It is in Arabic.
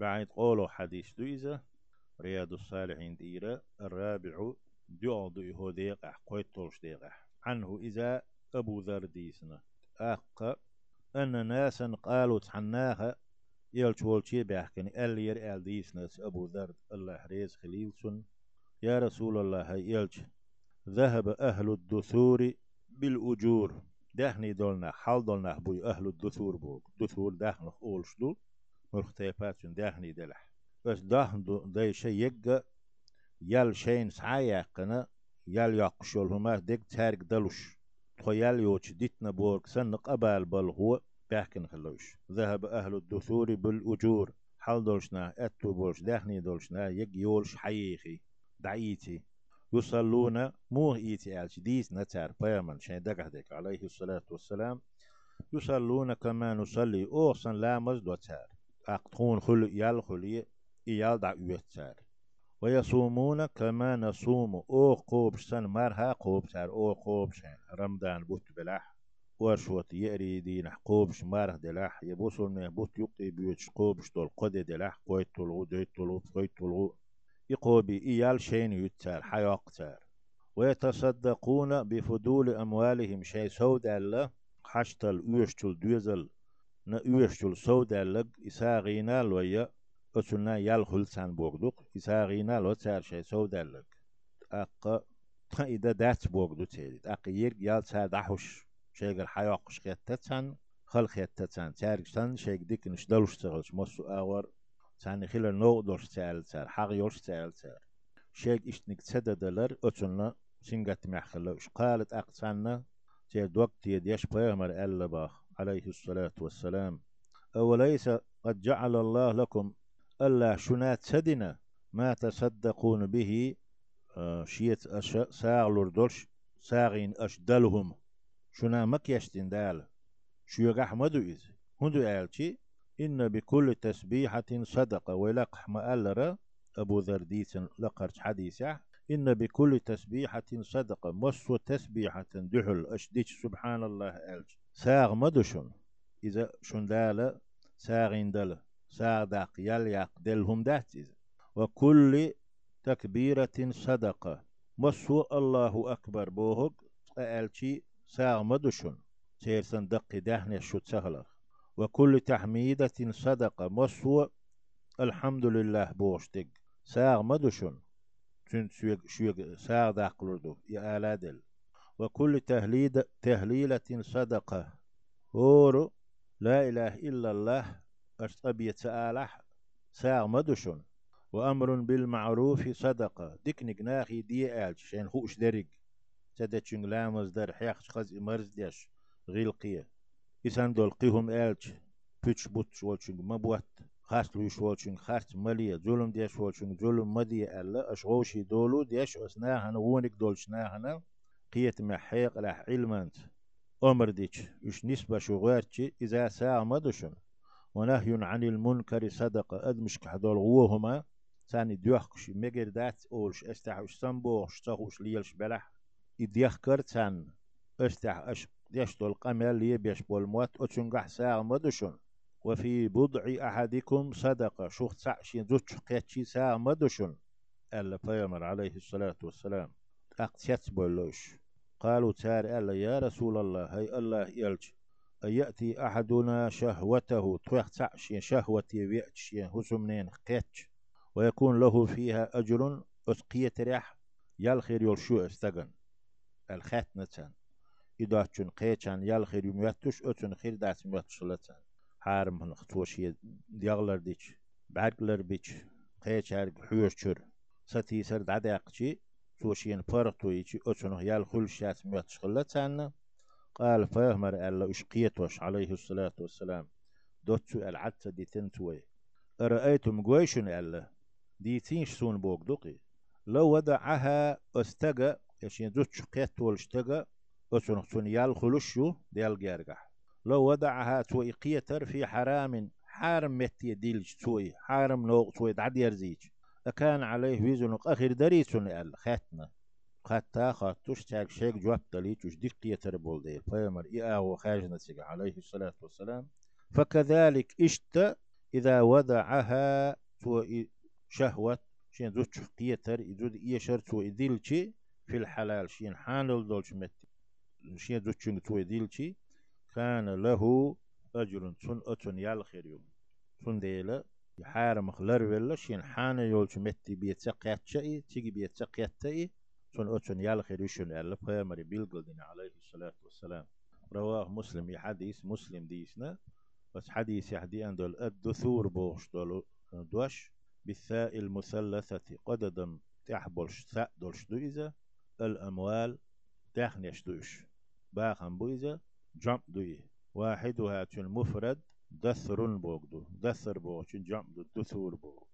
بعد قولوا حديث دويزة رياض الصالحين ديرة الرابع دعو هو ديقع قويت طولش ديقع عنه إذا أبو ذر ديسنا أق أن ناسا قالوا تحناها يلش والشي بيحكني اللي ير آل ديسنا أبو ذر. الله ريز خليلسون. يا رسول الله يلش ذهب أهل الدثور بالأجور. دهني دولنا حال دولنا بوي أهل الدثور بوك. دثور دهن أولش دول. مختلفات دهني دلح بس دهن دي شي يقى يال شين سعايقنا يال يقشول هما ديك تارك دلوش. خيال يوش ديتنا بورك سنق أبال بل هو بحكن خلوش. ذهب أهل الدثور بالأجور. حال دولشنا أتو بولش دهني دولشنا يق يولش حييخي دعيتي يصلون مو إيتي ألش ديس نتار بيامن شين دقهدك عليه الصلاة والسلام. يصلون كما نصلي. أوصن لا مزدو تار أقتون خل يال خلي إيال دع تار ويصومون كما نصوم. أو قوب سن مرها قوب تار أو قوب شين رمضان بوت بلاح. ورشوت يأري دين قوبش ماره دلاح. يبوسون من بوت يقي بيوتش قوبش دول قد دلاح. قويت طلعو ديت طلعو قويت طلعو يقوبي إيال شين يتار حياقتار ويتصدقون بفضول أموالهم. شيء سود الله حشتل يوشتل دوزل na üveşçül sövdəllik isa qiynal və ya öçündən yal hülsən boğduq. İsa qiynal o çər şey sövdəllik. Aqqa ta ida dəç boğdu çeydi. Aqqa yer yal çər dahuş. Şeygər hayoquş qettəçən, xalq qettəçən. Çərgişdən şeygdik nişdaluş çığılış. Mosu ağvar çəni xilə noqdoş çəlçər, haq yoş çəlçər. Şeyg işnik çədədələr e öçünlə singət məhkələ. Üç qalət aqsanna çerdok diye diyeş peygamber elle bah. عليه الصلاة والسلام. أوليس قد جعل الله لكم ألا شنات سدنا ما تصدقون به؟ آه شيت ساغلور دولش ساغين أشدلهم شنا مكيشتين دال؟ شو يغحمدو إذ هندو آلتي إن بكل تسبيحة صدقة ولقح مألرة أبو ذرديس لقرش حديثة. إن بكل تسبيحة صدقة مصو تسبيحة دحل أشديش سبحان الله ألج ساغ مدشن إذا شندالة ساغين دل ساغ داق يليق دلهم إذا. وكل تكبيرة صدقة. مصو الله أكبر بوهق ألشي ساغ مدشن سيرسن دق دهن شو تسهلخ وكل تحميدة صدقة. مصو الحمد لله بوشتك ساغ مدشن تن سويق شويق ساغ داقلردو يا آلادل وكل تهليد تهليلة صدقة. هور لا إله إلا الله أشتبيت سآلح ساغ مدشن وأمر بالمعروف صدقة. ديك نقناخي دي آلش شين خوش درق تدتشن لامز در حيخش خز مرز ديش غيلقية إسان دول قيهم آلش بيتش بوتش والشن مبوات خاص لوش والشن خاص مالية ظلم ديش والشن ظلم مدية ألا أشغوشي دولو ديش أسناهن وونك دولشناهن قية محيق لح علمانت. أمر ديش إش نسبة شغارتش إذا ساعة مدشن ونهي عن المنكر صدقة أدمش كحدول غوهما. ثاني ديوحكش مجر دات أولش استحوش سنبوش تخوش ليلش بلح. إديخ كرتان أستح أش يشتل قمل لي بيش بولموت أتشنقح ساعة مدشن وفي بضع أحدكم صدقة شوخ تعشين زوج قيتشي ساعة مدشن ألا عليه الصلاة والسلام. أقتيت بولوش. قالوا تار ألا يا رسول الله هي الله يلج. يأتي أحدنا شهوته تويخ تعشين شهوتي ويأتشين هسمنين قيتش. ويكون له فيها أجر أسقية ريح يالخير يلشو استغن الختنة إذا تشن قيتشان يالخير يميتش أتن خير دات يميتش لتن. حارم هن خطوشي ديغلر ديش بعقلر بيش قيتش هارق حيوش ستي سر دعداقشي توشين فرقتو يجي أتنه يال خل شات ميتش خلتان قال فيهمر ألا أشقيتوش عليه الصلاة والسلام دوتو العتة دي تنتوي أرأيتم قويشن ألا دي تينش سون بوك دوقي لو ودعها استقى يشين دوتش قيت والشتقى أتنه تون يال خلوشو ديال جارقح لو ودعها توي قيتر في حرام حارم متي ديلج توي حارم نوق توي دعد يرزيج أكان عليه ويزن أخير دريسون أل خاتنا خاتا خاتوش تاك شيك جواب تليتوش دقية تربول ديل فيمر إياه وخاجنا عليه الصلاة والسلام. فكذلك إشت إذا ودعها تو شهوة. شين زوج قيتر يزود يشر تو إديلشي في الحلال. شين حانل دولش مت شين زوج تو إديلشي كان له أجر سن أتن يالخير يوم. سن ديلا يحارم خلر ولا شين حانا يولش متي بيتسقيت شيء تيجي بيتسقيت تي سن أتن يالخير يشن ألا بيامر بيلقلدين عليه الصلاة والسلام. رواه مسلم يحديث مسلم ديسنا بس حديث يحدي أن دول الدثور بوش دول دوش بالثاء المثلثة قددا تحبلش ثاء دولش دويزة الأموال تحنيش دوش. باخن بويزة جمع دوي. واحدها المفرد دثر بوغدو دثر بوغ جمع دثور بوغ